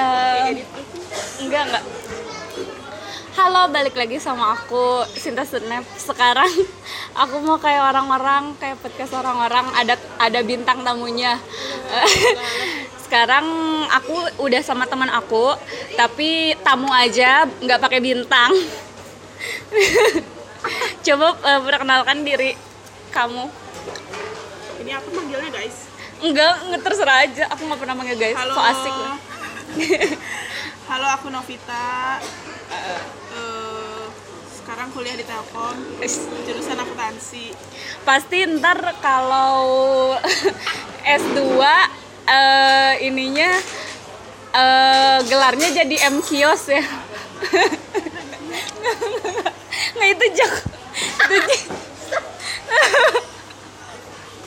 Eh, edit itu enggak enggak. Halo, balik lagi sama aku Sinta Snap. Sekarang aku mau kayak orang-orang, kayak podcast orang-orang ada ada bintang tamunya. Sekarang aku udah sama teman aku, tapi tamu aja, nggak pakai bintang. Coba eh, perkenalkan diri kamu. ini aku manggilnya guys Enggak, nggak terserah aja. Aku nggak pernah manggil guys. halo So asik lah. halo aku Novita. Eh, sekarang kuliah di Telkom jurusan akuntansi. Pasti ntar kalau S2 eh, ininya eh, gelarnya jadi M kios ya. Nggak itu jok.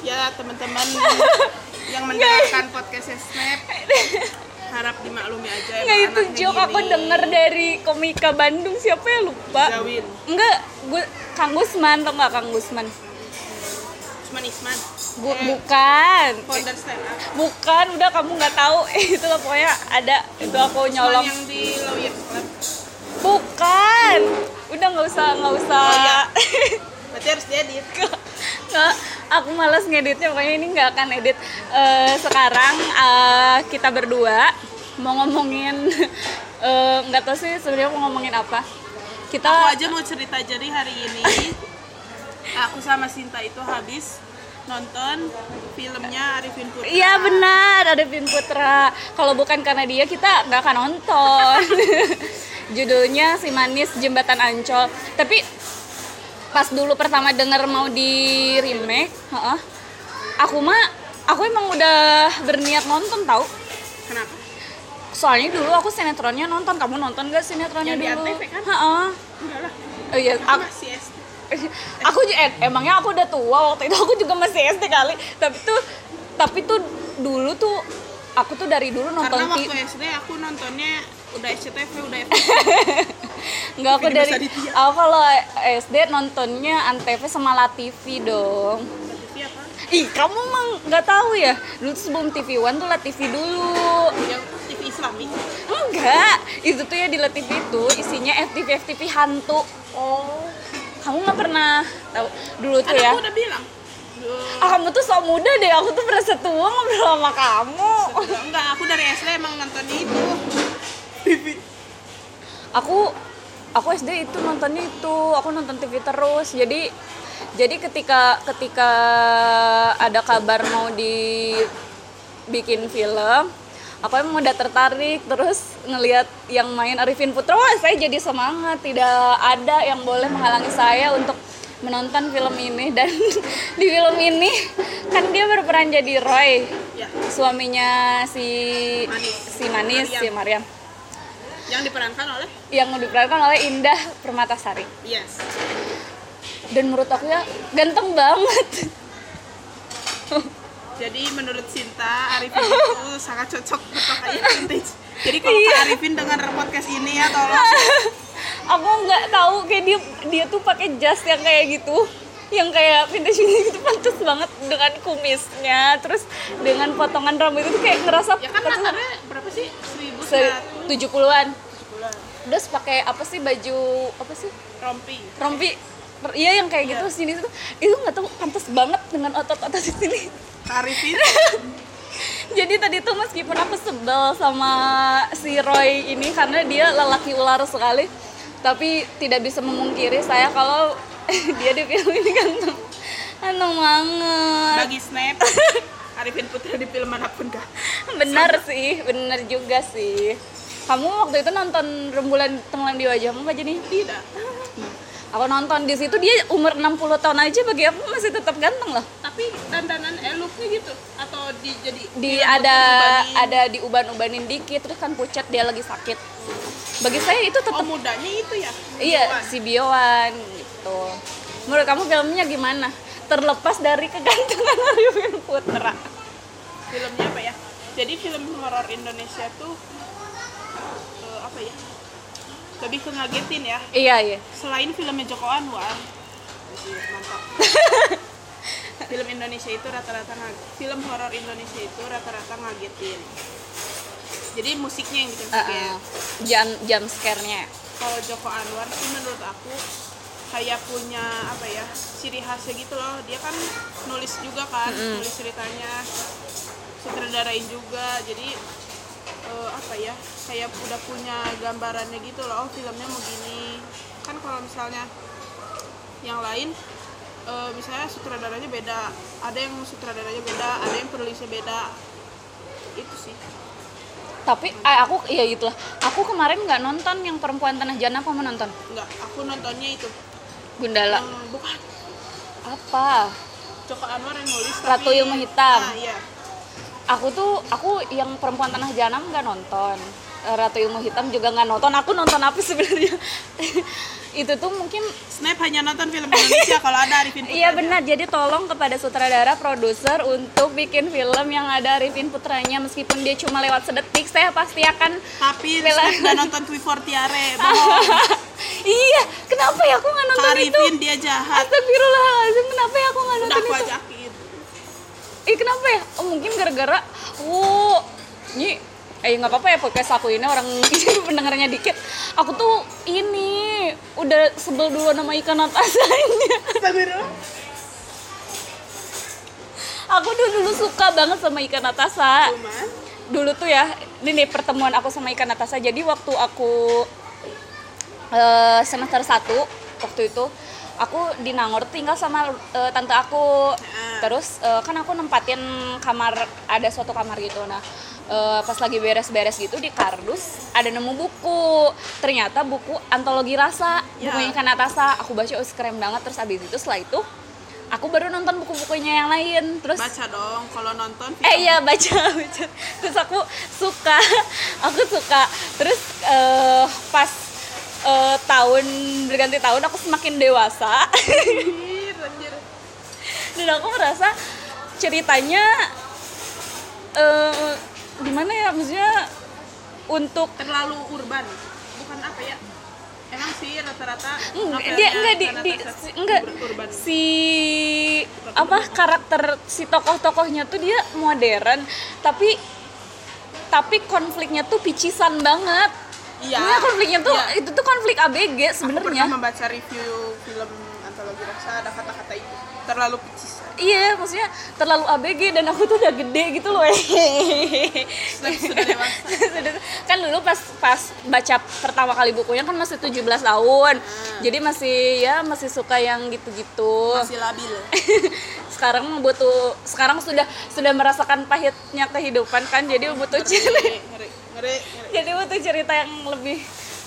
Ya teman-teman yang mendengarkan podcast Snap harap dimaklumi aja nggak emang itu anaknya jok aku denger dari komika Bandung. Siapa ya? Lupa. Zawin enggak gue Kang Gusman tau nggak Kang Gusman? Usman Isman. Bu- Eh, bukan. Founder stand up bukan udah kamu nggak tahu. Itu lah pokoknya ada. Itu aku nyolong. yang di Lawyers Club. Bukan. Udah nggak usah nggak usah. Oh, iya. berarti harus diedit Nggak, aku malas ngeditnya pokoknya ini nggak akan edit. Eh, sekarang eh, kita berdua mau ngomongin eh, nggak tahu sih sebenarnya mau ngomongin apa. Kita aku aja mau cerita jadi hari ini aku sama Sinta itu habis nonton filmnya Arifin Putra Iya benar, ada Vin Putra. Kalau bukan karena dia kita nggak akan nonton. Judulnya Si Manis Jembatan Ancol. Tapi pas dulu pertama denger mau di remake, heeh, aku mah aku emang udah berniat nonton tau. kenapa Soalnya dulu aku sinetronnya nonton. Kamu nonton gak sinetronnya Yang di dulu? Antv kan? Heeh. enggak lah Oh iya, aku aku, masih SD aku ju- eh, emangnya aku udah tua waktu itu aku juga masih SD kali tapi tuh tapi tuh dulu tuh aku tuh dari dulu nonton karena waktu SD aku nontonnya udah SCTV udah FTV Enggak aku dari aku kalau SD nontonnya Antv sama La TV dong. TV apa Ih, kamu emang nggak tahu ya? Dulu tuh sebelum TV One tuh La TV dulu. yang TV Islami Enggak, itu tuh ya di La TV itu isinya FTV FTV hantu. oh Kamu nggak pernah tahu dulu tuh ya? aku udah bilang Ah, kamu tuh sok muda deh, aku tuh berasa tua ngobrol sama kamu. enggak aku dari SD emang nonton itu TV aku aku SD itu nontonnya itu aku nonton TV terus. Jadi jadi ketika ketika ada kabar mau dibikin film aku emang udah tertarik terus ngelihat yang main Arifin Putra. Wah saya jadi semangat. Tidak ada yang boleh menghalangi saya untuk menonton film ini. Dan di film ini kan dia berperan jadi Roy. Ya. Suaminya si Manis. si Manis Mariam. si Mariam yang diperankan oleh? Yang diperankan oleh Indah Permatasari. Yes. Dan menurut aku ya ganteng banget. Jadi menurut Sinta Arifin itu sangat cocok berpakaian vintage jadi kalau Iya. Arifin dengar podcast ini ya tolong. Aku nggak tahu kayak dia dia tuh pakai jas yang kayak gitu. Yang kayak vintage vintage gitu pantas banget dengan kumisnya. Terus dengan potongan rambut itu kayak ngerasa ya kan ada berapa sih? Seribu se- 70-an terus pakai apa sih baju apa sih? Rompi. Rompi. Iya yang kayak gitu sini tuh. Itu nggak tahu pantas banget dengan otot-otot di sini. Arifin Jadi tadi tuh meskipun aku sebel sama si Roy ini karena dia lelaki ular sekali, tapi tidak bisa memungkiri saya kalau dia di film ini ganteng. Ganteng banget. bagi Snap. Arifin Putra di film mana pun kah Bener sih, bener juga sih. Kamu waktu itu nonton Rembulan Tenggelam di Wajahmu nggak jadi? tidak Aku nonton di situ dia umur 60 tahun aja bagi aku masih tetap ganteng loh. tapi dandanan eh looknya gitu atau di jadi Di rambutnya ada ada diuban-ubanin dikit terus kan pucat dia lagi sakit. Bagi saya itu tetap oh mudanya itu ya Iya, si Biowan gitu. Menurut kamu filmnya gimana? Terlepas dari kegantengan Arifin Putra. filmnya apa ya jadi film horor Indonesia tuh eh, apa ya? Lebih ke ngagetin ya. Iya, iya. selain filmnya Joko Anwar. Mantap film Indonesia itu rata-rata film horor Indonesia itu rata-rata ngagetin. Jadi musiknya yang bikin Uh, uh, jam jam scare-nya. Kalau Joko Anwar sih menurut aku kayak punya apa ya ciri khasnya gitu loh. Dia kan nulis juga kan nulis ceritanya. Sutradarain juga. Jadi eh, apa ya kayak udah punya gambarannya gitu loh oh filmnya mau gini. Kan kalau misalnya yang lain eh, misalnya sutradaranya beda ada yang sutradaranya beda ada yang penulisnya beda. Itu sih. Tapi eh, aku iya itulah aku kemarin nggak nonton yang perempuan tanah jana apa mau nonton? Enggak aku nontonnya itu. Gundala. Hmm, bukan. Apa? Joko Anwar yang nulis Ratu tapi- Ilmu Hitam. ah, iya aku tuh aku yang perempuan tanah jana nggak nonton Eh, Ratu Ilmu Hitam juga nggak nonton aku nonton apa sebenarnya itu tuh mungkin Snap hanya nonton film Indonesia kalau ada Arifin Putra. Iya benar, jadi tolong kepada sutradara, produser untuk bikin film yang ada Arifin Putranya meskipun dia cuma lewat sedetik, saya pasti akan Tapi. Snap udah nonton Twifor Tiare. Iya, kenapa ya aku nggak nonton itu? Arifin dia jahat. Astagfirullahaladzim, kenapa ya aku nggak Udah nonton aku itu? Ih kenapa ya? Oh, mungkin gara-gara, oh, ini, eh nggak apa-apa ya podcast aku ini orang pendengarnya dikit. Aku tuh ini udah sebel dulu nama ikan. Astagfirullah. aku tuh dulu suka banget sama ikan. Cuman dulu tuh ya ini nih pertemuan aku sama ikan Natasa jadi waktu aku eh, semester 1 waktu itu aku di Nangor tinggal sama eh, tante aku. Terus eh, kan aku nempatin kamar ada suatu kamar gitu. Nah eh, pas lagi beres-beres gitu di kardus ada nemu buku. Ternyata buku antologi rasa Ya. bukunya ikan Natasa aku baca oh keren banget. Terus abis itu setelah itu aku baru nonton buku-bukunya yang lain. Terus baca dong kalau nonton eh iya baca baca. Terus aku suka aku suka. Terus eh, pas eh, tahun berganti tahun aku semakin dewasa Anjir, anjir. dan aku merasa ceritanya eh gimana ya maksudnya untuk Terlalu urban. Bukan apa ya? Emang sih rata-rata dia enggak di, di enggak ur- urban. si apa karakter si tokoh-tokohnya tuh dia modern tapi tapi konfliknya tuh picisan banget. Iya. Sebenarnya konfliknya tuh Iya. itu tuh konflik ABG Aku sebenarnya. pernah membaca review film antologi rasa ada kata-kata itu terlalu picis. Iya, maksudnya terlalu ABG dan aku tuh udah gede gitu loh. Sudah, sudah dewasa. Kan dulu pas pas baca pertama kali bukunya kan masih 17 tahun. Jadi masih ya masih suka yang gitu-gitu. Masih labil. sekarang butuh sekarang sudah sudah merasakan pahitnya kehidupan kan jadi butuh cerita Ngeri, jadi butuh cerita yang lebih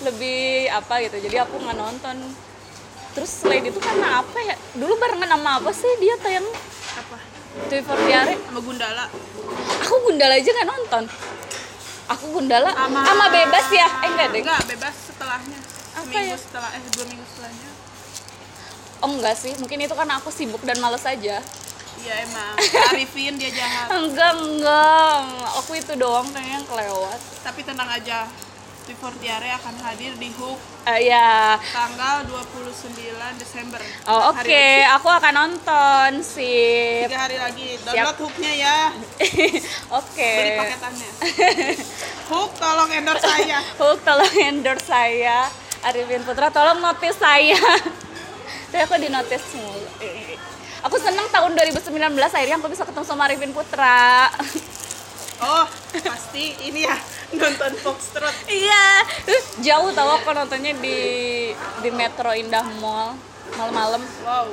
lebih apa gitu jadi aku nggak nonton terus selain itu karena apa ya dulu barengan sama apa sih dia tayang Apa? Twi Fortiare Sama Gundala. aku Gundala aja nggak nonton aku Gundala Sama sama bebas ya eh enggak deh Enggak, bebas setelahnya. Apa Seminggu ya? setelah eh dua minggu setelahnya. oh enggak sih mungkin itu karena aku sibuk dan males aja Iya emang. Arifin dia jahat. enggak enggak aku itu doang yang kelewat Tapi tenang aja. Tiare akan hadir di Hook Eh, ya tanggal 29 Desember. Oh oke, lagi. aku akan nonton sip. Tiga hari lagi. Download Hooknya ya. oke. Beli paketannya. Hook tolong endorse saya. Hulk tolong endorse saya. Arifin Putra tolong notice saya. Tapi aku di notice mulu. Aku seneng tahun 2019 akhirnya aku bisa ketemu sama Arifin Putra. Oh, pasti ini ya nonton Foxtrot. iya, Terus jauh tau aku nontonnya di di Metro Indah Mall malam-malam. Wow.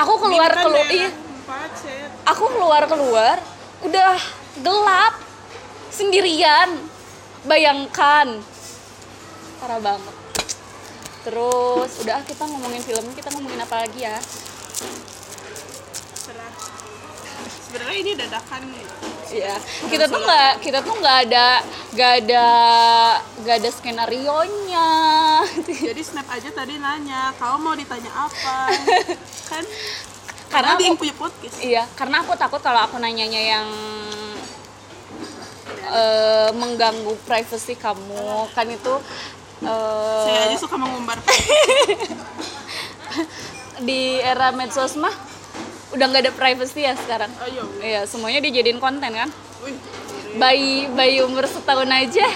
Aku keluar keluar iya. Aku keluar keluar udah gelap sendirian bayangkan parah banget terus udah ah, kita ngomongin film kita ngomongin apa lagi ya. Sebenarnya ini dadakan nih. Iya, kita tuh nggak kita tuh nggak ada nggak ada nggak ada skenario nya Jadi Snap aja tadi nanya, kau mau ditanya apa? kan karena karena aku, punya podcast. iya karena aku takut kalau aku nanyanya yang eh, mengganggu privasi kamu kan itu eh, Saya aja suka mengumbar. di era medsos mah udah nggak ada privacy ya sekarang. Ayo. iya. Semuanya dijadiin konten kan? Wih, bayi bayi umur setahun aja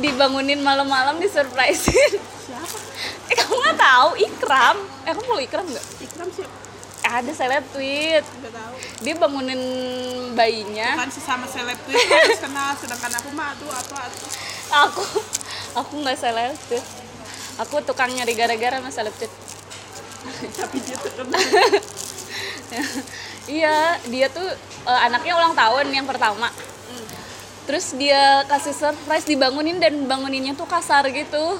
dibangunin malam-malam disurprisein. Siapa? Eh kamu nggak tahu Ikram. Eh kamu mau Ikram nggak? Ikram siapa? Ada seleb tweet. Tahu. Dia bangunin bayinya. Kan sesama seleb tuh harus kenal sedangkan aku mah aduh apa. Aku aku nggak seleb tweet aku tukang nyari gara-gara sama seleb tweet tapi dia terkenal iya dia tuh eh, anaknya ulang tahun yang pertama. Hmm. terus dia kasih surprise dibangunin dan banguninnya tuh kasar gitu.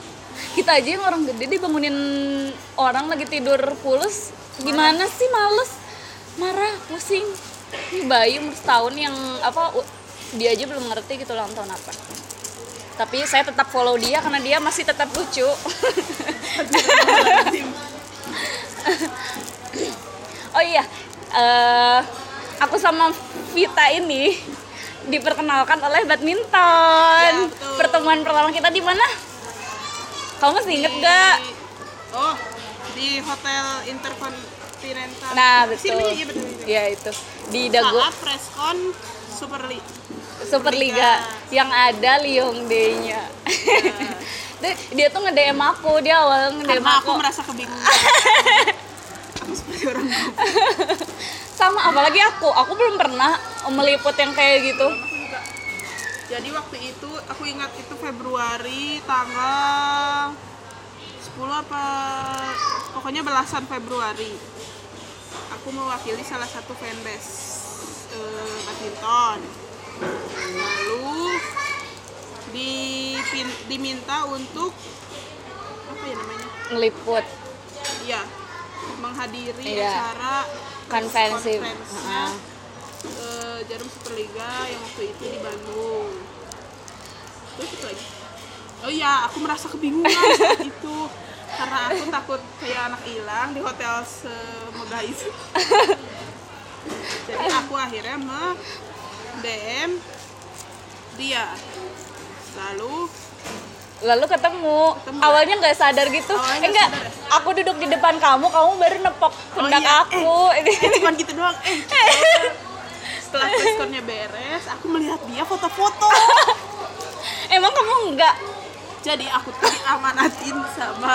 Kita aja yang orang gede dibangunin orang lagi tidur pules gimana sih males? Marah pusing. Ini bayi umur setahun yang apa dia aja belum ngerti gitu ulang tahun apa tapi saya tetap follow dia karena dia masih tetap lucu. Oh iya eh, aku sama Vita ini diperkenalkan oleh badminton. Ya, betul. pertemuan pertama kita di mana? Kamu masih inget gak Di- oh di hotel intercontinental. Nah betul. Sini, iya betul. Betul. ya itu. Di Dago saat preskon super League Superliga yang ada Liong D-nya. Dia, dia tuh nge-DM aku, dia awal nge-DM karena aku. aku merasa kebingungan aku seperti orang. Sama apalagi aku, aku belum pernah meliput yang kayak gitu. jadi waktu itu aku ingat itu Februari tanggal 10 apa pokoknya belasan Februari aku mewakili salah satu fanbase eh, badminton lalu dipin- diminta untuk apa ya namanya Ngeliput. ya menghadiri Iya. acara Konferensi. konferensinya Heeh. eh, Jarum Superliga yang waktu itu di Bandung. Terus itu lagi. Oh iya, aku merasa kebingungan saat itu karena aku takut kayak anak hilang di hotel semegah itu. Jadi aku akhirnya me DM dia. Lalu Lalu ketemu, Ketemu. awalnya nggak sadar gitu. Awalnya eh, nggak enggak, sadar ya? aku duduk di depan kamu, kamu baru nepok pundak iya. aku. eh cuman gitu doang. Eh, setelah preskonnya beres, aku melihat dia foto-foto. Emang kamu enggak? jadi aku tuh diamanatin sama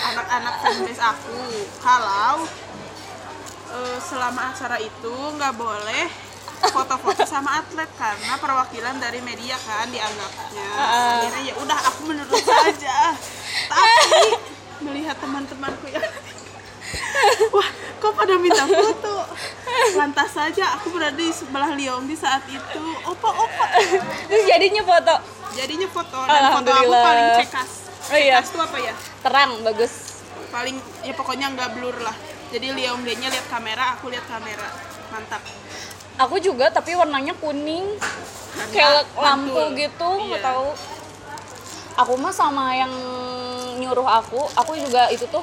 anak-anak fanbase aku kalau eh, selama acara itu nggak boleh foto-foto sama atlet karena perwakilan dari media kan dianggapnya. Akhirnya ya udah aku menurut saja. Tapi melihat teman-temanku yang wah kok pada minta foto? Lantas saja aku berada di sebelah Liong di saat itu. Opa opa Terus jadinya foto? Jadinya foto. Dan foto aku paling cekas. Oh iya. cekas tuh apa ya? Terang, bagus. paling ya pokoknya nggak blur lah. Jadi Liam dia lihat kamera aku lihat kamera. Mantap Aku juga tapi warnanya kuning. Kayak lampu gitu, nggak Iya. tahu. Aku mah sama yang nyuruh aku, aku juga itu tuh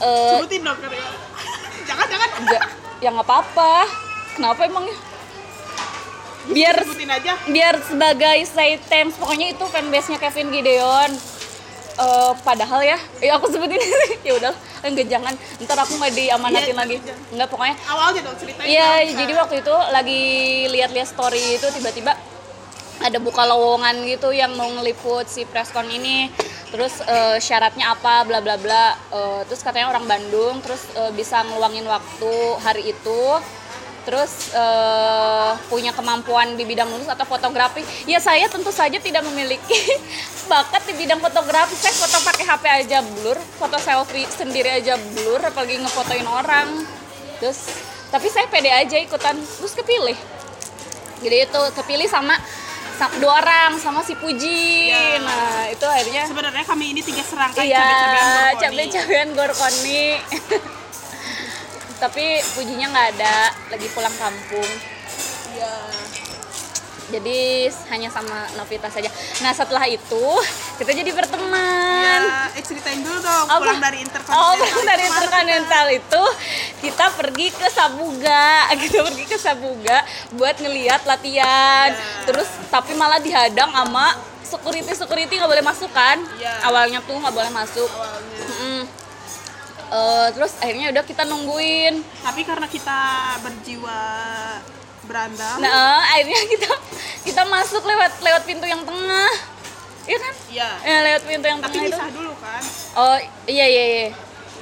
sebutin dong karya jangan jangan ya nggak apa-apa. Kenapa emangnya? Biar sebutin aja biar sebagai side times pokoknya itu fanbase-nya Kevin Gideon. Eh, padahal ya, ya aku sebutin ya udah enggak jangan ntar aku nggak diamanatin Iya, lagi enggak pokoknya awalnya dong ceritain Iya, jadi waktu itu lagi lihat-lihat story itu tiba-tiba ada buka lowongan gitu yang mau ngeliput si preskon ini. Terus eh, syaratnya apa bla bla bla. Eh, terus katanya orang Bandung, terus eh, bisa ngeluangin waktu hari itu. Terus eh, punya kemampuan di bidang nulis atau fotografi. Ya saya tentu saja tidak memiliki bakat di bidang fotografi. Saya foto pakai HP aja blur, foto selfie sendiri aja blur, apalagi ngefotoin orang. Terus tapi saya pede aja ikutan, terus kepilih. Jadi itu kepilih sama, sa- dua orang sama si Puji. Ya. Nah itu akhirnya sebenarnya kami ini tiga serangkai iya cabai-cabean Gorkoni. gorkoni. tapi Pujinya nggak ada, lagi pulang kampung. Iya. Jadi hanya sama Novita saja. Nah setelah itu kita jadi berteman. Ya, eh ceritain dulu dong Apa? pulang dari Oh, interkontinental pulang dari Ke mana Intercontinental itu kita pergi ke Sabuga, kita pergi ke Sabuga buat ngeliat latihan. Ya. Terus tapi malah dihadang sama security security nggak boleh masuk kan? Ya. Awalnya tuh nggak boleh masuk. awalnya Mm. Eh, terus akhirnya udah kita nungguin. tapi karena kita berjiwa beranda. Nah akhirnya kita kita masuk lewat lewat pintu yang tengah. Iya kan? Iya. Ya lewat pintu yang tapi tengah itu. pisah dulu kan? Oh iya iya iya.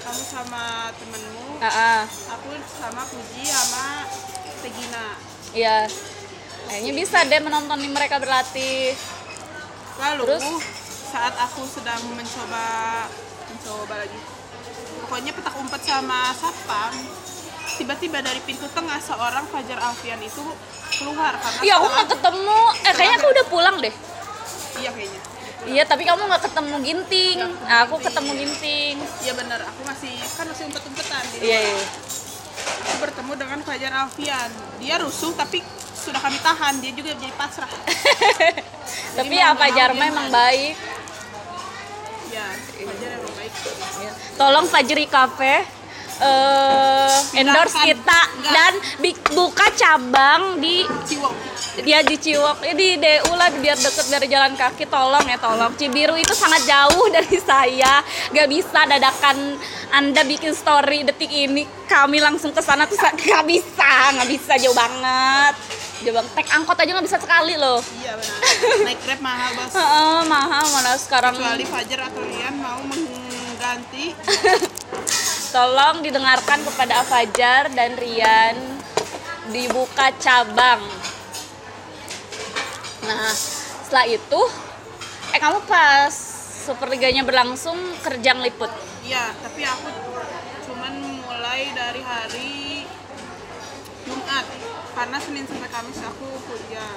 Kamu sama temenmu Ah, ah. aku sama Puji sama Tegina iya. Akhirnya bisa deh menonton mereka berlatih. Lalu Terus? saat aku sedang mencoba mencoba lagi pokoknya petak umpet sama satpam tiba-tiba dari pintu tengah seorang Fajar Alfian itu keluar karena iya aku nggak ketemu. Eh kayaknya aku udah pulang deh. Iya kayaknya. Iya tapi kamu nggak ketemu ginting. Ketemu nah, aku Ginting. ketemu ginting. Iya benar. Aku masih kan masih umpet-umpetan di iya iya. Aku bertemu dengan Fajar Alfian. Dia rusuh tapi sudah kami tahan. Dia juga jadi pasrah. Tapi mau apa nggak mau Jarma dia emang main. baik. Ya Fajar emang Iya. Tolong Fajri Cafe eh endorse kita Enggak. dan buka cabang di Ciwok. Dia di Ciwok. Ya di DU lah biar deket dari jalan kaki. Tolong ya tolong. Cibiru itu sangat jauh dari saya. Gak bisa dadakan anda bikin story detik ini. Kami langsung ke sana tuh gak bisa nggak bisa. Jauh banget. Jauh banget. Tek angkot aja nggak bisa sekali loh. Iya benar. Naik grab mahal bos. Heeh, mahal. Mana sekarang kecuali Fajar atau Rian mau mengganti Tolong didengarkan kepada Fajar dan Rian dibuka cabang. Nah, setelah itu eh kamu pas Superliganya berlangsung kerja ngeliput. iya tapi aku cuman mulai dari hari Jumat karena Senin sampai Kamis aku kuliah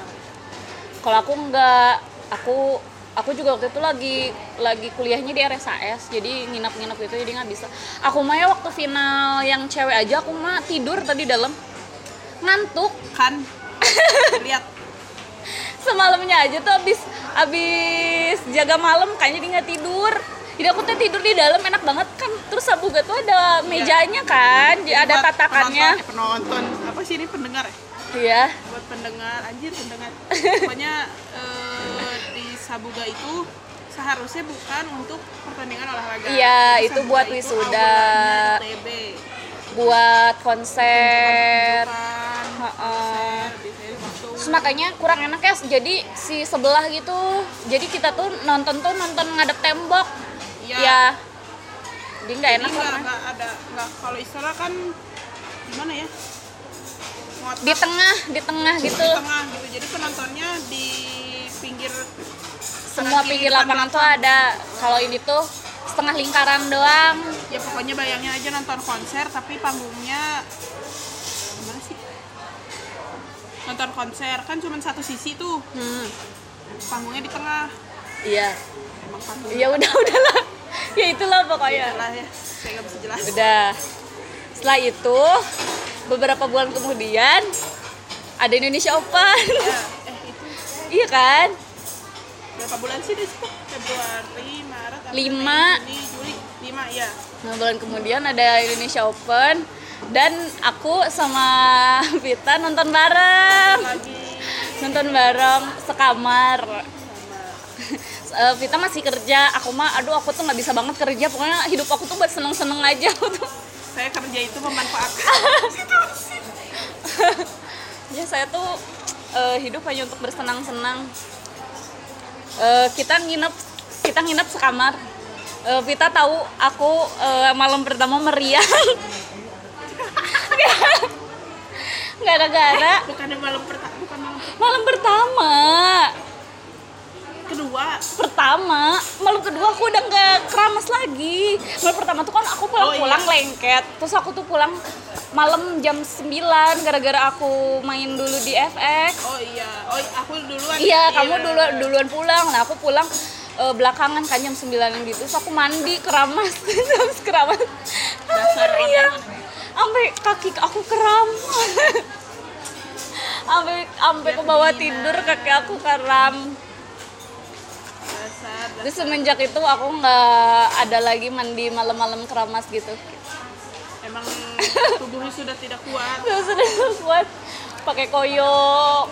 Kalau aku enggak, aku aku juga waktu itu lagi lagi kuliahnya di RSAS, jadi nginap-nginap gitu jadi nggak bisa. Aku mah ya waktu final yang cewek aja aku mah tidur tadi dalam. Ngantuk. Kan? Lihat. Semalamnya aja tuh abis abis jaga malam kayaknya dia nggak tidur. Jadi aku tuh tidur di dalam enak banget kan. Terus sabuga tuh ada mejanya kan ada Buat tatakannya. penonton, eh, penonton. Apa sih ini pendengar ya? Iya. Buat pendengar anjir pendengar. Pokoknya eh, Sabuga itu seharusnya bukan untuk pertandingan olahraga. Iya, itu buat itu wisuda. buat konser. Heeh. terus makanya kurang enak ya jadi si sebelah gitu. Jadi kita tuh nonton tuh nonton ngadep tembok. Iya. ya jadi nggak enak nggak ada nggak kalau istilah kan gimana ya? Di tengah di tengah gitu. di tengah gitu. Jadi penontonnya di pinggir semua pinggir lapangan tuh ada. Kalau ini tuh setengah lingkaran doang. Ya pokoknya bayangin aja nonton konser tapi panggungnya gimana sih? Nonton konser kan cuma satu sisi tuh. Hmm. panggungnya di tengah. Iya. Emang panggung ya udah udahlah. Ya itulah pokoknya. Lah ya. Saya nggak bisa jelas. Udah. Setelah itu beberapa bulan kemudian ada Indonesia Open. Ya, eh itu. Iya kan berapa bulan sih di situ Februari Maret April, Lima. Mei, Juni Juli lima ya Nah, bulan kemudian ada Indonesia Open dan aku sama Vita nonton bareng. Nonton bareng sekamar. Eh, Vita masih kerja, aku mah aduh aku tuh nggak bisa banget kerja. Pokoknya hidup aku tuh buat seneng-seneng aja aku tuh. saya kerja itu memanfaatkan Ya saya tuh eh, hidup hanya untuk bersenang-senang. Eh, kita nginep kita nginep sekamar. Eh, Vita tahu aku eh, malam pertama meriang. Gara-gara bukan malam pertama bukan malam malam pertama kedua. Pertama malam kedua aku udah nggak keramas lagi. Malam pertama tuh kan aku pulang Oh, iya. pulang lengket. Terus aku tuh pulang malam jam 9 gara-gara aku main dulu di FX oh iya. Oh aku duluan. Iya kamu dulu bener. duluan pulang. Nah aku pulang eh, belakangan kan jam 9 gitu. Terus aku mandi keramas. Terus keramas. Aku Dasar meriang sampai kaki aku kram sampai sampai ke bawah tidur kaki aku kram dasar Terus semenjak itu aku nggak ada lagi mandi malam-malam keramas gitu. emang tubuhnya sudah tidak kuat sudah kuat pakai koyo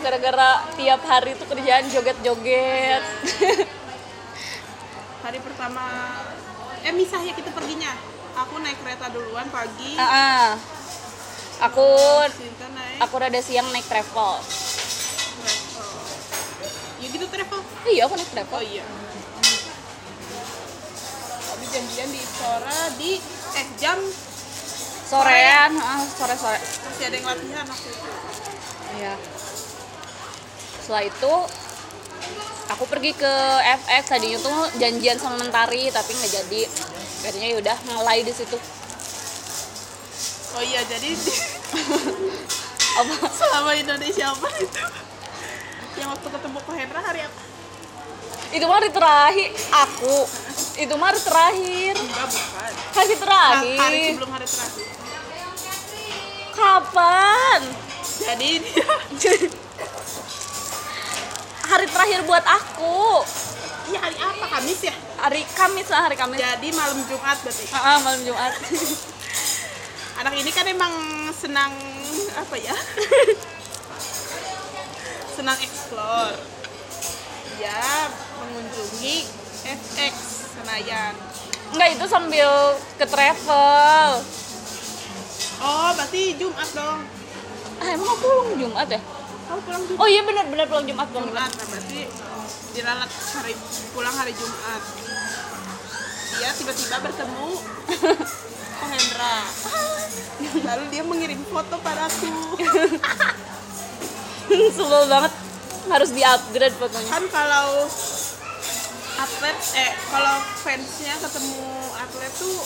gara-gara tiap hari itu kerjaan joget-joget. hari pertama eh misah ya kita perginya aku naik kereta duluan pagi Ah, ah. Aku naik aku rada siang naik travel. travel. Ya gitu travel. Iya, aku naik Oh travel. iya. Janjian di Istora di eh jam Sorean, ah, sore-sore. masih ada yang latihan waktu itu. Iya. Setelah itu aku pergi ke FX tadinya tuh janjian sama Mentari tapi nggak jadi. Akhirnya yaudah ngelai di situ. Oh iya jadi di- Apa? selama Indonesia Open itu yang waktu ketemu Ko Hendra hari apa? Itu mah hari terakhir aku. Itu mah hari terakhir. Enggak bukan. Hari Ha- terakhir. hari sebelum hari terakhir. Kapan? Jadi dia Hari terakhir buat aku. iya hari apa? Kamis ya? Hari Kamis lah, hari Kamis. Jadi malam Jumat berarti. Ah, malam Jumat. Anak ini kan emang senang apa ya? senang explore. Dia mengunjungi FX Senayan. Enggak, itu sambil ke travel. Oh, berarti Jumat dong. Ah, emang aku pulang Jumat ya? Kamu pulang Jumat. Oh iya benar-benar pulang Jumat dong. Jumat, nah berarti diralat hari pulang hari Jumat. Dia tiba-tiba bertemu Hendra. Lalu dia mengirim foto padaku. Sebel banget. Harus di-upgrade fotonya. kan kalau atlet eh kalau fansnya ketemu atlet tuh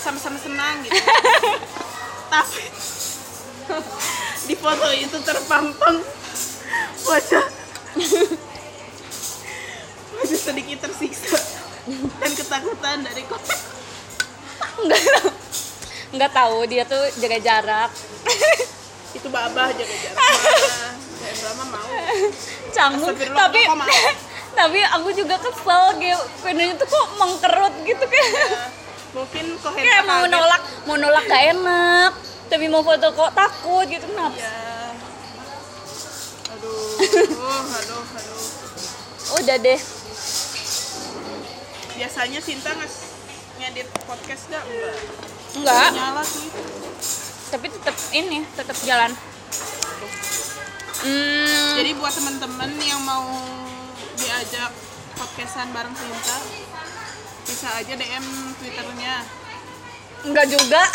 sama-sama senang gitu tapi di foto itu terpampang wajah wajah sedikit tersiksa dan ketakutan dari kota Enggak tahu. Enggak tahu dia tuh jaga jarak. itu babah jaga jarak drama mau Canggung. Tapi mau? Tapi aku juga kesel kayak videonya tuh kok mengkerut gitu kayak Ya, mungkin kok kayak mau nolak mau nolak gak enak tapi mau foto kok takut gitu kenapa ya aduh aduh aduh. Udah deh. Biasanya Sinta nges ngedit podcast gak? Enggak. enggak. Nyala sih. tapi tetap ini tetap jalan. Hmm, Jadi buat temen-temen yang mau diajak podcastan bareng Sinta, bisa aja DM Twitternya. enggak juga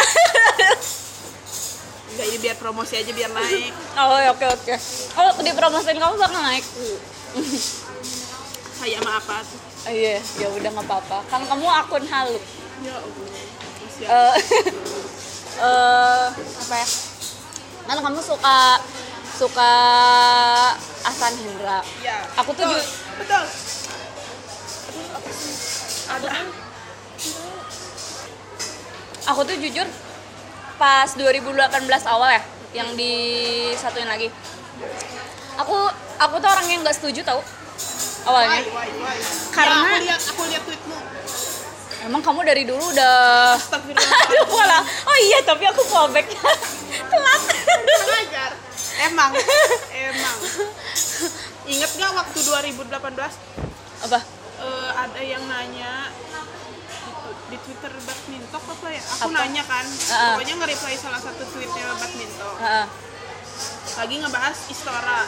Enggak ini biar promosi aja biar naik. oh oke oke oh di promosiin kamu bakal naik Kayak sama apa tuh? Oh, iya ya udah nggak apa-apa kan kamu akun halu Ya Allah. Eh eh, apa ya kan kamu suka suka Asan Hendra Ya. aku tuh betul. Betul. Ada. aku tuh jujur pas 2018 awal ya yang di satuin lagi aku aku tuh orang yang nggak setuju tau awalnya Why, why, why? Karena- Ya, aku lihat aku lihat tweetmu. emang kamu dari dulu udah aduh malah oh iya tapi aku fallback telat. Emang, emang. Ingat gak waktu 2018 apa eh, ada yang nanya di, di Twitter badminton apa ya? Aku Apa? nanya kan, Ah. pokoknya nge-reply salah satu tweetnya badminton. Heeh. Lagi ngebahas Istora,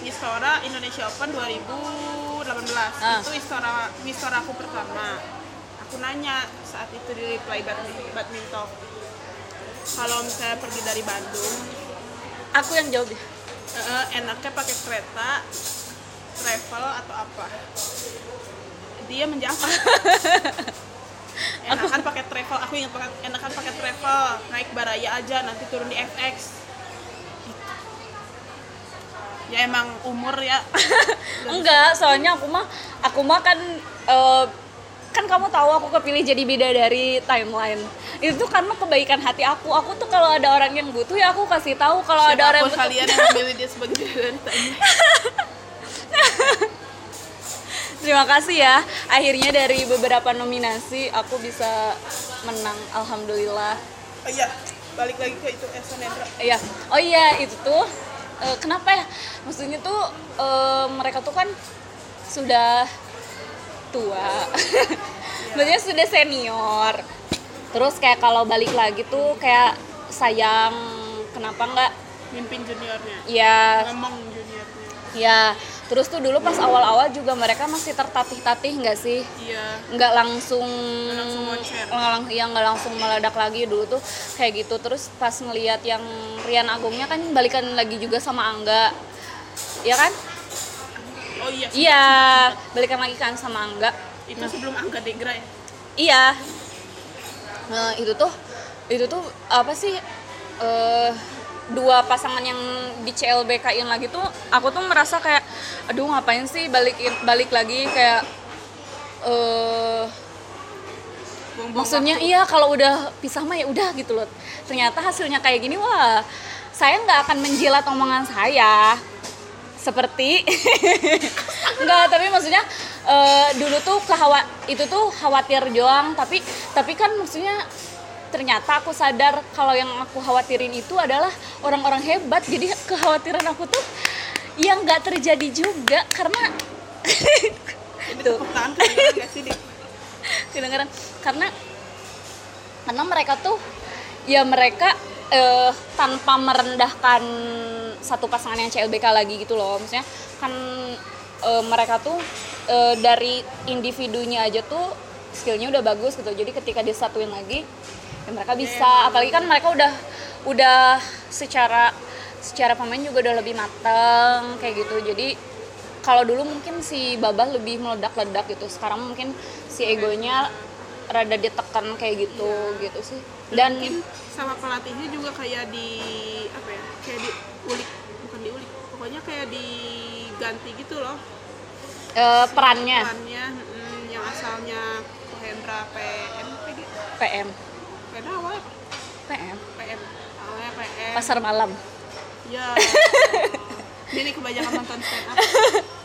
Istora Indonesia Open 2018. Ah. Itu Istora, Istora aku pertama. Aku nanya saat itu di reply badmi- badminton. Kalau misalnya pergi dari Bandung, aku yang jawab ya Eh, enaknya pakai kereta travel atau apa? Dia menjawab. Enakan pakai travel. Aku ingat pakai enakan pakai travel. Naik baraya aja nanti turun di FX ya emang umur ya. Enggak, soalnya aku mah aku mah kan eh, kan kamu tahu aku kepilih jadi bidadari timeline. Itu karena kebaikan hati aku. Aku tuh kalau ada orang yang butuh ya aku kasih tahu kalau ada orang yang butuh. kalian yang memilih dia sebagai bidadari Terima kasih ya. Akhirnya dari beberapa nominasi aku bisa menang. Alhamdulillah. oh iya balik lagi ke itu Nendra Iya. Oh iya, itu tuh eh, kenapa ya? Maksudnya tuh eh, mereka tuh kan sudah tua. Maksudnya sudah senior. Terus kayak kalau balik lagi tuh kayak sayang kenapa nggak? Mimpin juniornya. Ya ngomong juniornya. Ya terus tuh dulu pas awal-awal juga mereka masih tertatih-tatih nggak sih? Iya. Nggak langsung langsung nggak lang- ya nggak langsung meledak lagi dulu tuh kayak gitu. Terus pas ngelihat yang Rian Agungnya kan balikan lagi juga sama Angga. Ya kan oh iya iya balikan lagi kan sama Angga. Itu sebelum angga degra ya? Iya. Nah, itu tuh itu tuh apa sih eh dua pasangan yang di CLBK-in lagi tuh aku tuh merasa kayak aduh ngapain sih balik balik lagi? Kayak eh Buang-buang maksudnya iya kalau udah pisah mah ya udah gitu loh. Ternyata hasilnya kayak gini wah saya nggak akan menjilat omongan saya seperti. Nggak tapi maksudnya eh, dulu tuh kehawa itu tuh khawatir doang. Tapi tapi kan maksudnya ternyata aku sadar kalau yang aku khawatirin itu adalah orang-orang hebat. Jadi kekhawatiran aku tuh yang nggak terjadi juga karena Dik? kedengeran karena karena mereka tuh ya mereka eh, tanpa merendahkan satu pasangan yang CLBK lagi gitu loh. Maksudnya kan eh, mereka tuh eh, dari individunya aja tuh skillnya udah bagus gitu. Jadi ketika disatuin lagi ya mereka bisa. Apalagi kan mereka udah udah secara secara pemain juga udah lebih matang kayak gitu. Jadi kalau dulu mungkin si Babah lebih meledak-ledak gitu. Sekarang mungkin si egonya rada ditekan kayak gitu gitu sih dan mungkin sama pelatihnya juga kayak di apa ya kayak diulik bukan diulik pokoknya kayak diganti gitu loh. Eh, perannya. Perannya mm, yang asalnya Hendra PM PG PM Hendra apa? PM PM awalnya PM pasar malam. Ya. Dia nih kebanyakan nonton stand up.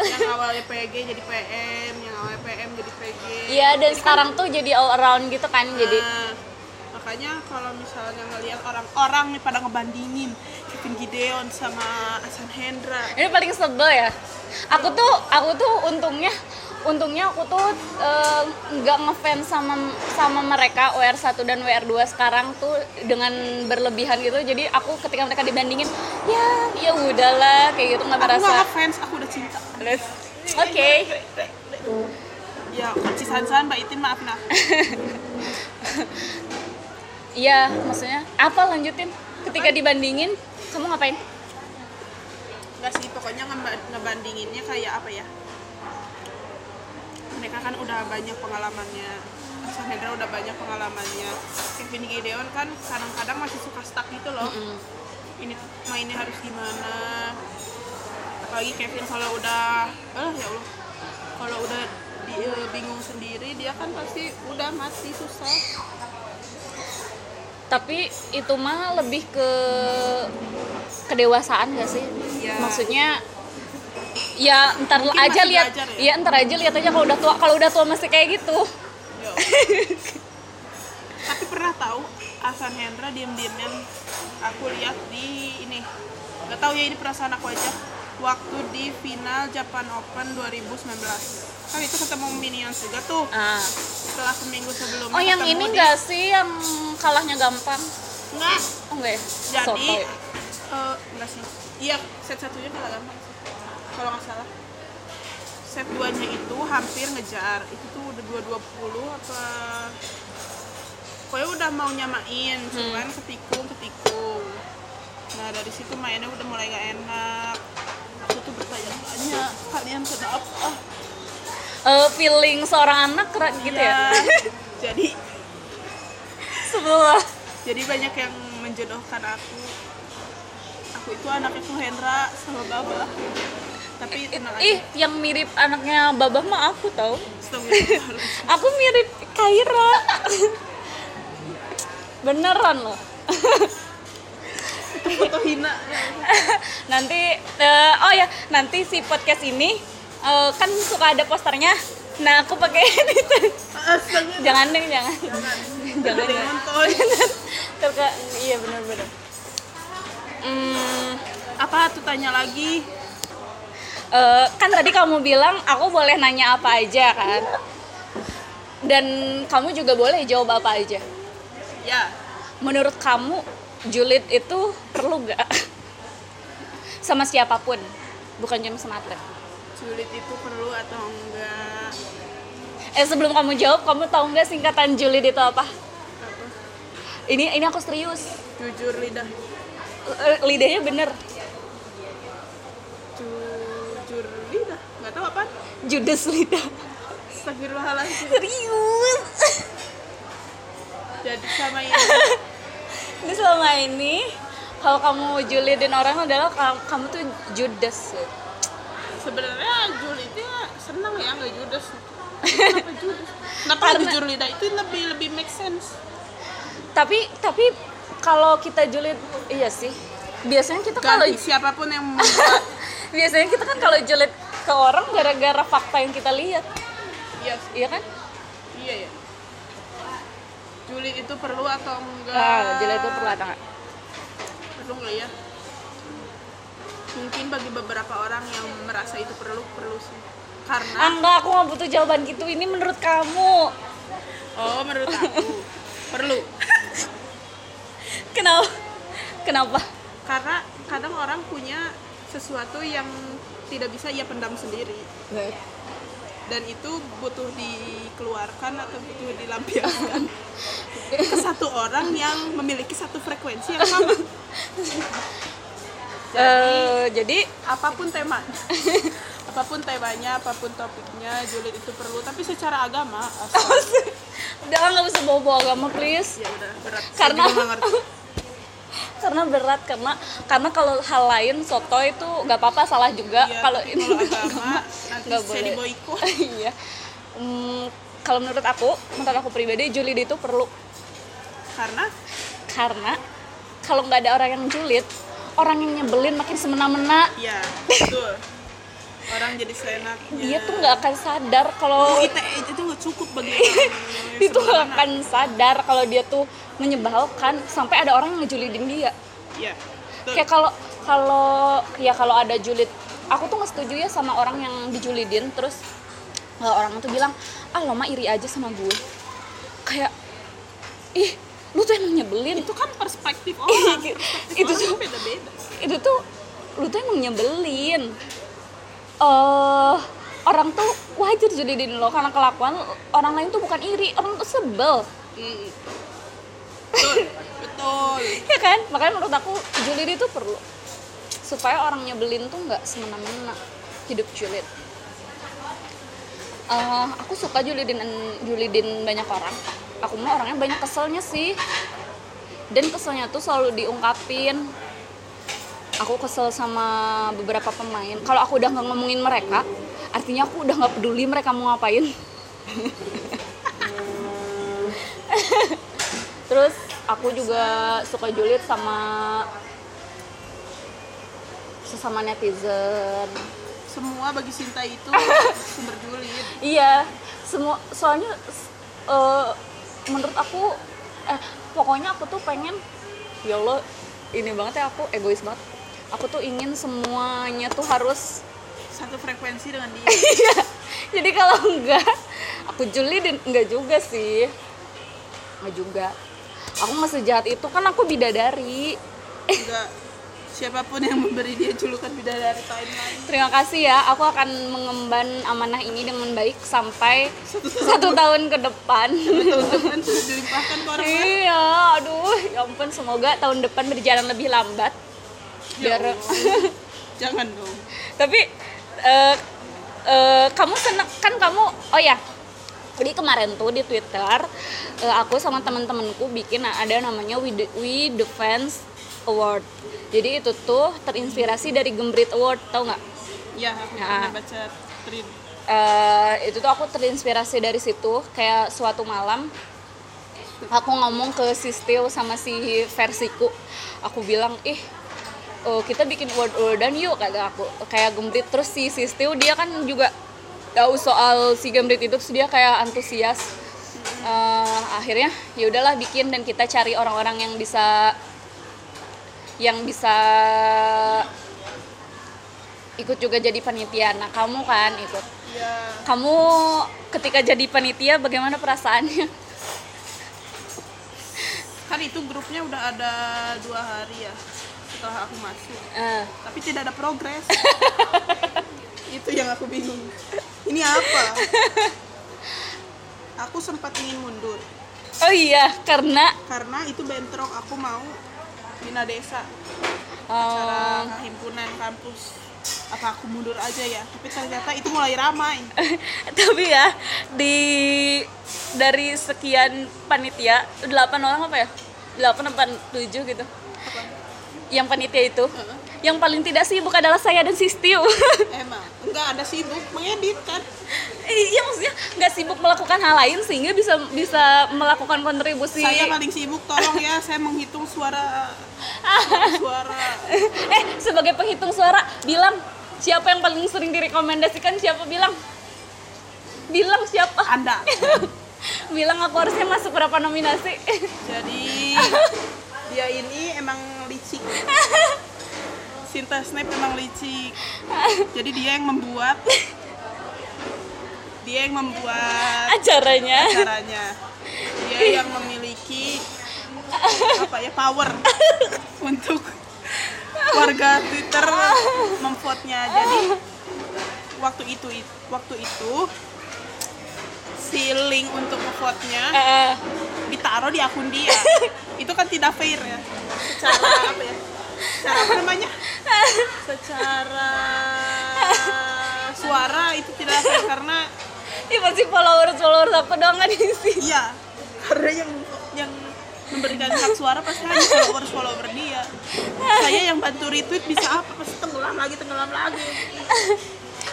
Yang awalnya PG jadi PM yang awalnya PM jadi PG iya dan sekarang tuh jadi all around gitu kan jadi Nah, makanya kalau misalnya ngelihat orang-orang nih pada ngebandingin Kevin Gideon sama Asan Hendra. Ini paling sebel ya. Aku tuh aku tuh untungnya untungnya aku tuh eh, nggak ngefans sama sama mereka WR1 dan WR2 sekarang tuh dengan berlebihan gitu. Jadi aku ketika mereka dibandingin ya ya udahlah kayak gitu nggak aku merasa. nggak fans aku udah cinta. Oke. ya kunci san mbak Itin maaf nah iya maksudnya apa lanjutin? Ketika dibandingin kamu ngapain? Nggak sih pokoknya ngeba- ngebandinginnya kayak apa ya? Mereka kan udah banyak pengalamannya. Asan Hendra udah banyak pengalamannya. Kevin Gideon kan kadang-kadang masih suka stuck gitu loh. Ini mainnya harus gimana? Apalagi Kevin kalau udah eh ya Allah. Kalau udah di, eh, bingung sendiri dia kan pasti udah mati susah tapi itu mah lebih ke kedewasaan gak sih Iya. maksudnya ya ntar Mungkin aja lihat ya? ya ntar aja lihat aja kalau udah tua kalau udah tua masih kayak gitu Ya. tapi pernah tahu Asan Hendra diem-dieman aku lihat di ini nggak tahu ya ini perasaan aku aja waktu di final Japan Open 2019 kan itu ketemu Minions juga tuh. Ah. setelah seminggu sebelumnya oh yang ini di- enggak sih yang kalahnya gampang? Nggak. oh enggak ya? Jadi Sotoy. eh, enggak sih. Iya set satunya kalah gampang sih kalau nggak salah. Set duanya itu hampir ngejar. Itu tuh udah 220 apa? Pokoknya udah mau nyamain cuman ketikung ketikung nah dari situ mainnya udah mulai gak enak tuh bertanya-tanya kalian kenapa Eh, feeling seorang anak kera- gitu ya? Iya. jadi sebelah. jadi banyak yang menjodohkan aku. Aku itu anaknya Hendra sama Baba. Tapi tenang aja. ih yang mirip anaknya babah mah aku tau. Aku mirip Kaira. Beneran loh foto hina. Nanti eh, oh ya nanti si podcast ini eh, kan suka ada posternya. Nah aku pakai jangan deh jangan. Jangan. Jangan, Terka, iya benar-benar hmm, apa tuh tanya lagi? Eh, kan tadi kamu bilang aku boleh nanya apa aja kan? Dan kamu juga boleh jawab apa aja. Ya. Menurut kamu julid itu perlu gak sama siapa pun bukan cuma sama atlet Julid itu perlu atau enggak? eh sebelum kamu jawab kamu tahu nggak singkatan julid itu apa Apa? ini ini aku serius Jujur lidah. Eh, lidahnya bener Jujur lidah. Nggak tahu apa? judes lidah Astagfirullahaladzim. serius Jadi sama ini. ini selama ini kalau kamu julidin orang adalah kamu, tuh judes Sebenarnya julidnya senang ya nggak judes. Kenapa judes? Kenapa Karena- itu lebih lebih make sense? tapi tapi kalau kita julid iya sih biasanya kita kalau siapa pun yang membuat biasanya kita kan kalau julid ke orang gara-gara fakta yang kita lihat Iya, iya kan iya ya. Julid itu perlu atau enggak? ah julid itu perlu atau nggak perlu nggak ya? Mungkin bagi beberapa orang yang merasa itu perlu perlu sih. Karena ah enggak aku nggak butuh jawaban gitu. Ini menurut kamu. Oh menurut aku. Perlu. Kenapa? Kenapa? Karena kadang orang punya sesuatu yang tidak bisa ia pendam sendiri dan itu butuh dikeluarkan atau butuh dilampiaskan ke satu orang yang memiliki satu frekuensi yang sama. Eh, jadi apa pun temanya apa pun temanya apa pun topiknya julid itu perlu. Tapi secara agama udah nggak usah bawa-bawa agama please. Ya udah berat. Karena-. Karena berat karena karena kalau hal lain soto itu nggak apa-apa salah juga. Iya, kalau ini nggak boleh. iya. Hmm, kalau menurut aku menurut aku pribadi julid itu perlu. Karena? Karena kalau nggak ada orang yang julid orang yang nyebelin makin semena-mena. Ya betul orang jadi seenaknya dia tuh nggak akan sadar kalau Oh, ITE itu nggak cukup bagi orang. Dia tuh nggak akan sadar kalau dia tuh menyebalkan sampai ada orang yang ngejulidin dia. Ya betul. kayak kalau kalau ya kalau ada julid aku tuh nggak setuju ya sama orang yang dijulidin terus orang itu bilang ah lo mah iri aja sama gue. Kayak ih lu tuh emang nyebelin. Itu kan perspektif orang. Itu itu tuh- tuh beda-beda. itu tuh lu tuh emang nyebelin eh orang tuh wajar julidin lo karena kelakuan orang lain tuh bukan iri orang tuh sebel. Mm. betul betul. Ya kan? Makanya menurut aku julid itu perlu supaya orang nyebelin tuh nggak semena-mena hidup julid. Eh, aku suka julidin julidin banyak orang. Aku mah orangnya banyak keselnya sih. Dan keselnya tuh selalu diungkapin aku kesel sama beberapa pemain. Kalau aku udah nggak ngomongin mereka artinya aku udah nggak peduli mereka mau ngapain. Terus aku juga suka julid sama sesama netizen. Semua bagi Sinta itu sumber julid. Iya semua soalnya eh, menurut aku eh pokoknya aku tuh pengen ya Allah ini banget ya aku egois banget aku tuh ingin semuanya tuh harus satu frekuensi dengan dia. Iya. jadi kalau enggak aku julidin enggak juga sih. Enggak juga. Aku nggak sejahat itu kan aku bidadari. Enggak siapa pun yang memberi dia julukan bidadari timeline. Terima kasih ya aku akan mengemban amanah ini dengan baik sampai satu tahun. ke depan. Teman-teman sudah dilimpahkan ke orang iya aduh ya ampun semoga tahun depan berjalan lebih lambat biar Allah. jangan dong. Tapi eh, eh, kamu seneng kan kamu oh ya jadi kemarin tuh di Twitter eh, aku sama teman-temanku bikin ada namanya We, De- We Defense Award. Jadi itu tuh terinspirasi dari Gembrit Award tau nggak? Ya aku Ya. pernah baca tweet. Eh, itu tuh aku terinspirasi dari situ kayak suatu malam aku ngomong ke Sistil sama si versiku. Aku bilang ih oh, kita bikin word wordan yuk kata aku. Kayak gembrit terus si Sistil dia kan juga tahu soal si gembrit itu terus dia kayak antusias. Eh, akhirnya ya udahlah bikin dan kita cari orang-orang yang bisa yang bisa ikut juga jadi panitia. Nah kamu kan ikut. Ya kamu ketika jadi panitia bagaimana perasaannya? kan itu grupnya udah ada dua hari ya setelah aku masuk. Eh, tapi tidak ada progres. Itu yang aku bingung. Ini apa? Aku sempat ingin mundur. Oh iya karena? Karena itu bentrok aku mau bina desa. Oh, acara himpunan kampus. Apa aku mundur aja ya? Tapi ternyata itu mulai ramai. Tapi ya di dari sekian panitia delapan orang apa ya? Delapan apa tujuh gitu. Apa? Yang panitia itu. Heeh. yang paling tidak sibuk adalah saya dan Sistio emang enggak ada sibuk mengedit kan? Iya maksudnya nggak sibuk melakukan hal lain sehingga bisa bisa melakukan kontribusi. Saya paling sibuk tolong ya saya menghitung suara suara. Eh sebagai penghitung suara bilang siapa yang paling sering direkomendasikan siapa bilang? Bilang siapa? Anda. Bilang aku harusnya masuk berapa nominasi. Jadi dia ini emang licik Sinta Snap emang licik jadi dia yang membuat. Dia yang membuat acaranya. caranya dia yang memiliki apa ya power untuk warga Twitter memvote-nya. Jadi waktu itu waktu itu si link untuk vote-nya Eh, ditaruh di akun dia itu kan tidak fair ya. Secara apa ya? Secara apa namanya? Secara suara itu tidak fair karena Ih pasti followers followers aku doang kan isi. iya. Karena yang yang memberikan hak suara pasti hanya followers follower dia. Saya yang bantu retweet bisa apa? Pasti tenggelam lagi tenggelam lagi.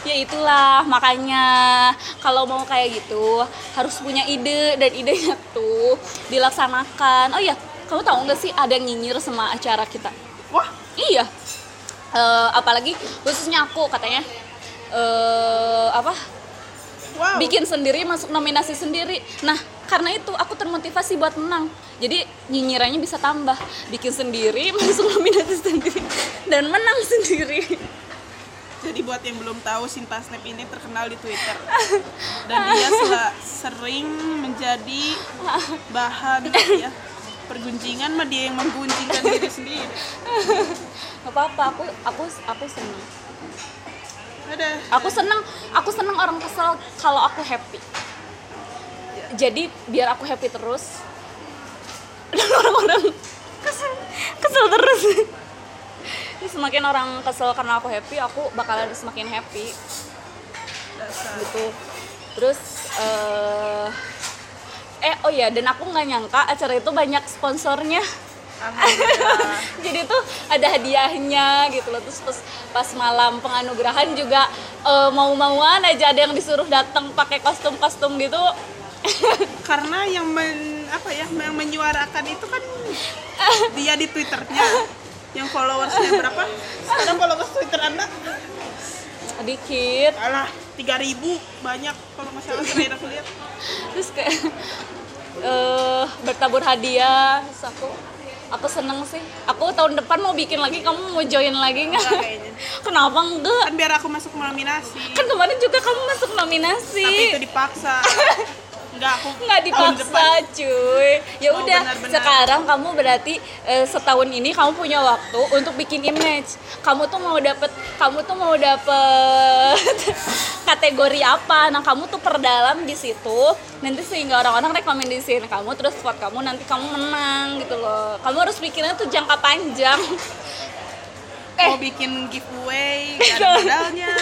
Ya itulah makanya kalau mau kayak gitu harus punya ide dan idenya tuh dilaksanakan. Oh iya, kamu tahu nggak sih ada yang nyinyir sama acara kita? wah. Iya. Eh, apalagi khususnya aku katanya. Eh apa? Wow. Bikin sendiri masuk nominasi sendiri. Nah karena itu aku termotivasi buat menang. Jadi nyinyirannya bisa tambah. Bikin sendiri masuk nominasi sendiri. Dan menang sendiri. Jadi buat yang belum tahu Sinta Snap ini terkenal di Twitter. Dan dia sering menjadi bahan ya pergunjingan mah dia yang menggunjingkan diri sendiri. Gak apa-apa aku aku aku senang Ada. aku senang aku senang orang kesel kalau aku happy. Jadi biar aku happy terus dan orang-orang kesel kesel terus. Semakin orang kesel karena aku happy aku bakalan semakin happy. Gitu. Terus eh eh oh ya dan aku nggak nyangka acara itu banyak sponsornya. Jadi tuh ada hadiahnya gitu loh. Terus pas, pas malam penganugerahan juga eh, mau-mauan aja ada yang disuruh datang pakai kostum-kostum gitu. Karena yang men, apa ya yang menyuarakan itu kan dia di Twitternya. Yang followersnya berapa? Sekarang followers Twitter Anda dikit alah 3000 banyak kalau nggak salah terakhir aku lihat. terus kayak eh bertabur hadiah terus aku aku seneng sih aku tahun depan mau bikin lagi kamu mau join lagi nggak kenapa enggak Kan biar aku masuk nominasi. kan kemarin juga kamu masuk nominasi Tapi itu dipaksa. Enggak aku nggak dipaksa cuy. Ya Oh, udah sekarang kamu berarti eh, setahun ini kamu punya waktu untuk bikin image. Kamu tuh mau dapet kamu tuh mau dapet kategori apa? Nah kamu tuh perdalam di situ. Nanti sehingga orang-orang rekomendasiin kamu terus vote kamu nanti kamu menang gitu loh. Kamu harus pikirnya tuh jangka panjang. Eh. Mau bikin giveaway, gak ada modalnya.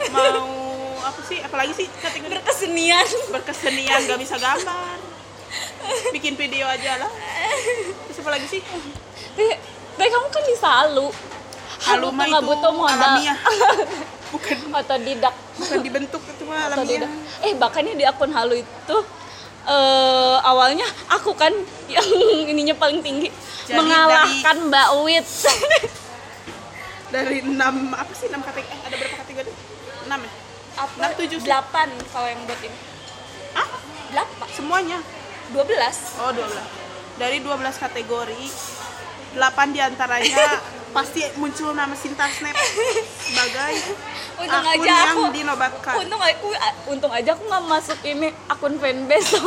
Mau apa sih? Apalagi sih kategori berkesenian berkesenian gak bisa gambar. Bikin video aja lah. Terus apa lagi sih? Eh, tapi kamu kan bisa halu halu mah itu butuh modal. Bukan otodidak bukan dibentuk itu mah atau alamiah. eh bahkan ya di akun halu itu eh awalnya aku kan yang ininya paling tinggi Jadi mengalahkan Mbak Wit Dari 6 apa sih 6 kategori? Eh, ada berapa kategori? 6 ya? Apa Enam, tujuh sih. delapan kalau yang buat ini Ah, delapan semuanya. dua belas Oh, 12. Dari 12 kategori, 8 di antaranya pasti muncul nama Sinta Snap sebagai untung akun aja yang aku dinobatkan. untung aku untung aja aku nggak masuk ini akun fanbase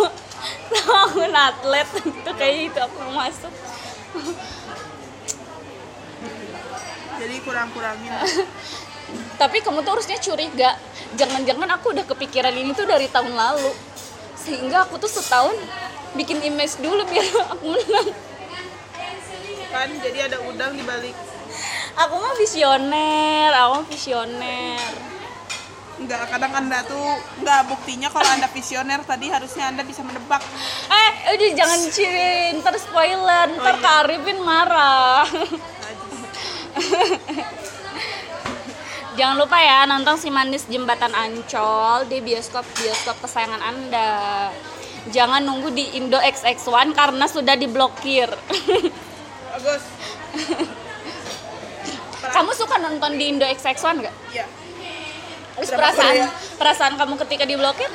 tahun atlet itu kayak itu aku masuk jadi kurang-kurangin tapi kamu tuh harusnya curiga. Jangan-jangan aku udah kepikiran ini tuh dari tahun lalu. Sehingga aku tuh setahun bikin image dulu biar aku menang. Kan jadi ada udang di balik aku mah visioner aku mah visioner. Enggak, kadang anda tuh enggak buktinya kalau anda visioner tadi harusnya anda bisa menebak. Eh udah jangan ciri ntar spoiler. Ntar iya. Kak Arifin marah Jangan lupa ya nonton si manis jembatan Ancol di bioskop bioskop kesayangan anda. Jangan nunggu di Indo XX1 karena sudah diblokir. bagus kamu suka nonton di Indo XX1 nggak? iya Terus perasaan Korea. perasaan kamu ketika diblokir?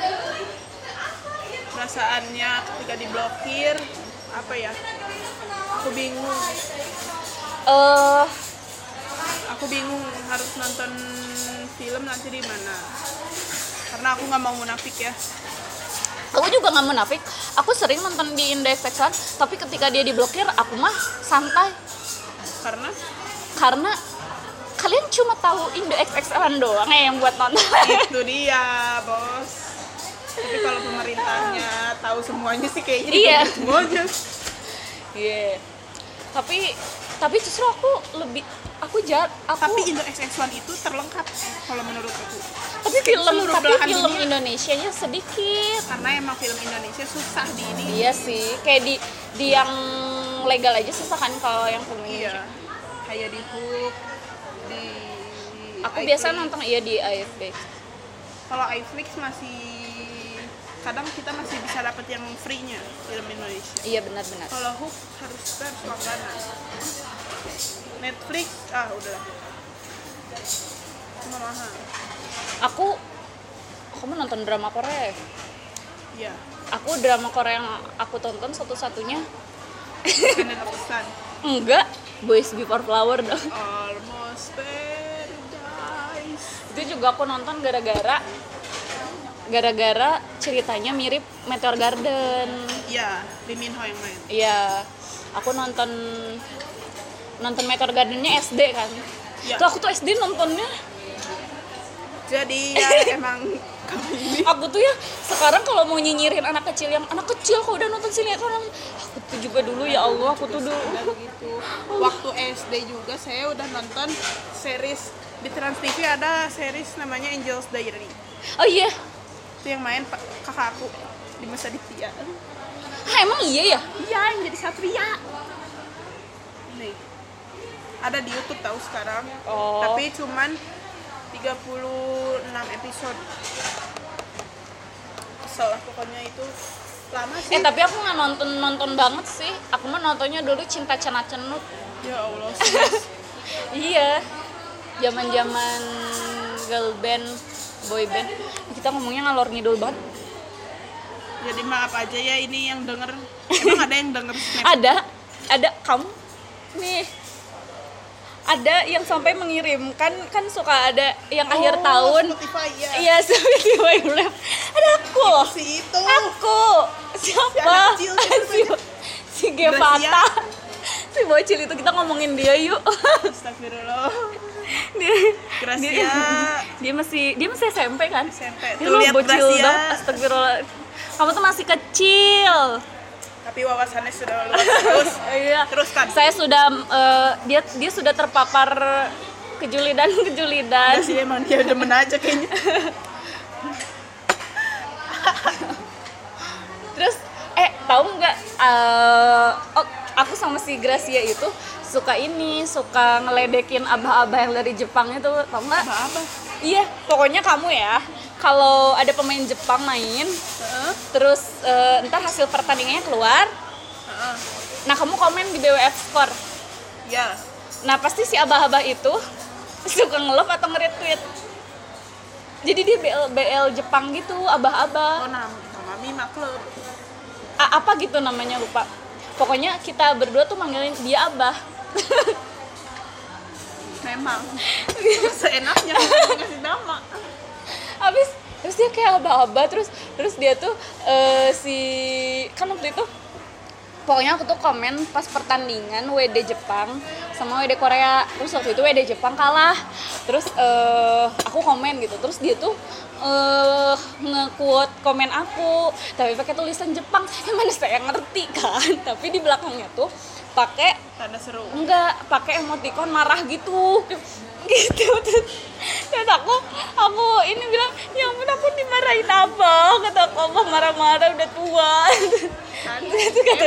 perasaannya ketika diblokir apa ya aku bingung Eh, aku bingung harus nonton film nanti di mana karena aku nggak mau munafik ya aku juga nggak munafik. Aku sering nonton di Indo XX1, tapi ketika dia diblokir, aku mah santai. karena Karena kalian cuma tahu Indo XX1 doang ya yang buat nonton. itu dia bos tapi kalau pemerintahnya tahu semuanya sih kayaknya Iya. semuanya Iya. Tapi tapi justru aku lebih aku jahat aku tapi Indo XX1 itu terlengkap kalau menurut aku tapi film seluruh tapi film dunia. Indonesia nya sedikit. karena emang film Indonesia susah di ini Iya sih, kayak di di yang legal aja susah kan kalau yang film Indonesia. iya kayak di Hook di Aku iFlix. biasa nonton iya di AFB. kalau iFlix masih kadang kita masih bisa dapat yang free-nya film Indonesia Iya benar-benar. kalau Hook harus kita harus langganan Netflix. Ah udahlah cuma mahal. Aku aku mau nonton drama Korea. iya. Aku drama Korea yang aku tonton satu-satunya. Enggak. Boys Before Flower dong. Almost Paradise. Itu juga aku nonton gara-gara gara-gara ceritanya mirip Meteor Garden. iya Lee Min Ho yang main. Iya, aku nonton nonton Meteor Gardennya SD kan. Iya. Tuh aku tuh SD nontonnya. jadi ya emang ini Aku tuh ya sekarang kalau mau nyinyirin anak kecil yang anak kecil kok udah nonton sinetron, aku tuh juga dulu ya Allah aku tuh dulu. begitu waktu SD juga saya udah nonton series di Trans TV ada series namanya Angel's Diary Oh iya, itu yang main kakak aku di masa Ditya ah, emang iya ya? iya yang jadi Satria nih ada di YouTube tahu sekarang Oh. tapi cuman 36 episode lah pokoknya itu lama sih Eh tapi aku nggak nonton nonton banget sih. Aku mah nontonnya dulu Cinta Cena Cenut. ya Allah. Iya, zaman zaman girl band, boy band. Kita ngomongnya ngalor ngidul banget. jadi maaf aja ya ini yang denger emang ada yang denger snap ada ada kamu nih ada yang sampai mengirimkan kan suka ada yang akhir Oh, tahun. Spotify ya iya Spotify Rap ada aku loh. Si itu. Aku. Siapa? siapa si, si Gevata. si bocil itu kita ngomongin dia yuk. Astagfirullah. Dia, Gracia. dia, dia masih dia masih SMP kan? SMP. dia Tuh, lihat bocil Gracia. dong. astagfirullah. Kamu tuh masih kecil tapi wawasannya sudah luas terus Iya. Teruskan. Saya sudah eh, dia dia sudah terpapar kejulidan kejulidan. Udah sih emang dia demen aja kayaknya Terus eh tahu nggak? eh, oh, aku sama si Gracia itu suka ini suka ngeledekin abah-abah yang dari Jepang itu tau nggak? Iya, pokoknya kamu ya kalau ada pemain Jepang main, Heeh. terus eh, ntar hasil pertandingannya keluar, Heeh. nah kamu komen di BWF Score. ya Nah pasti si abah-abah itu suka nge-love atau nge-retweet. Jadi dia BL, BL Jepang gitu, abah-abah. oh nama nama Mima Club A- apa gitu namanya lupa. Pokoknya kita berdua tuh manggilin dia abah. memang seenaknya ngasih nama Habis terus dia kayak aba-aba terus terus dia tuh eh, si kan waktu itu pokoknya aku tuh komen pas pertandingan WD Jepang sama WD Korea. Terus waktu itu WD Jepang kalah. Terus eh, aku komen gitu. Terus dia tuh eh nge-quote komen aku. Tapi pakai tulisan Jepang. Yang mana saya ngerti kan? Tapi di belakangnya tuh pakai tanda seru. Enggak pakai emoticon marah gitu. Gitu. Terus dan aku aku ini bilang ya ampun aku dimarahin apa? Kata aku marah-marah udah tua. Kan? Itu kata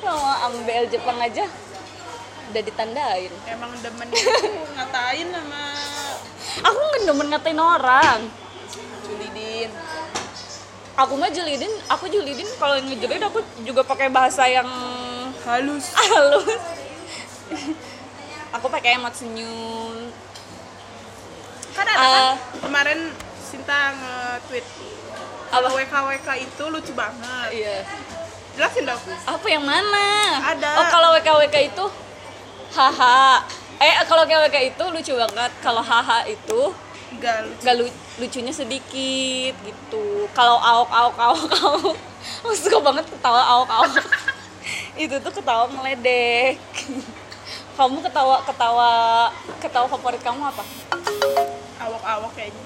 sama ambil Jepang aja. Udah ditandain. Emang demen ngatain sama aku nggak demen ngatain orang. Julidin. Aku mah julidin aku julidin kalau ngejelid aku juga pakai bahasa yang halus. Halus. Aku pakai emot senyum. Kan ada Ah. kan kemarin Sinta nge-tweet Apa? WK WK itu lucu banget. Iya. Jelasin dong. Apa yang mana? Ada. oh kalau WKWK itu haha. Eh kalau WKWK itu lucu banget. Kalau haha itu enggak lucu. nggak lu- lucunya sedikit gitu. Kalau aok aok aok aok aku suka banget ketawa aok aok itu tuh ketawa meledek. Kamu ketawa ketawa ketawa favorit kamu apa? Awak-awak kayaknya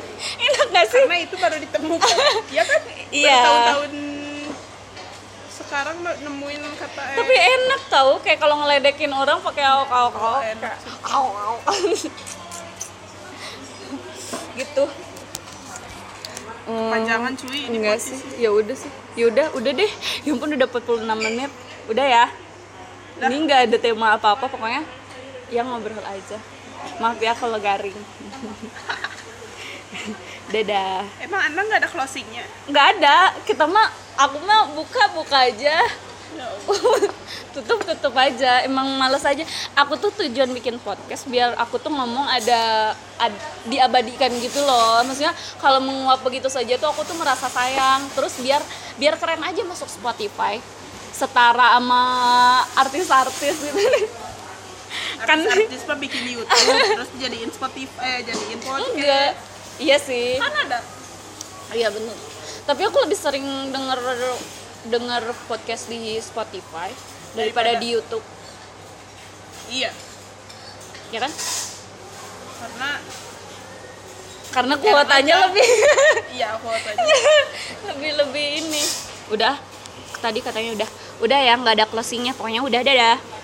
enak gak sih? Karena itu baru ditemukan. Ya kan? Iya. Tahun-tahun sekarang nemuin kata eh, tapi enak tau kayak kalau ngeledekin orang pakai aok enak sih. aok aok gitu panjangan cuy ini enggak sih? ya udah sih. Ya udah udah deh. Ya ampun udah 46 menit udah ya. Ini nggak ada tema apa apa pokoknya yang ngobrol aja. Maaf ya kalau garing. Dadah. Emang anda nggak ada closingnya? Nggak ada. Kita mah aku mah buka buka aja. No. tutup tutup aja. Emang males aja. Aku tuh tujuan bikin podcast biar aku tuh ngomong ada, ad- diabadikan gitu loh. Maksudnya kalau menguap begitu saja tuh aku tuh merasa sayang. Terus biar biar keren aja masuk Spotify setara sama artis-artis gitu. Kan artis mah bikin YouTube terus jadiin Spotify eh jadiin podcast. Enggak. Iya sih. Kan ada. Iya bener. Tapi aku lebih sering denger denger podcast di Spotify daripada Daripada- di YouTube. Iya. Ya kan? Karena karena kuotanya lebih iya aja lebih lebih ini. Udah tadi katanya udah udah ya nggak ada closingnya. Pokoknya udah dadah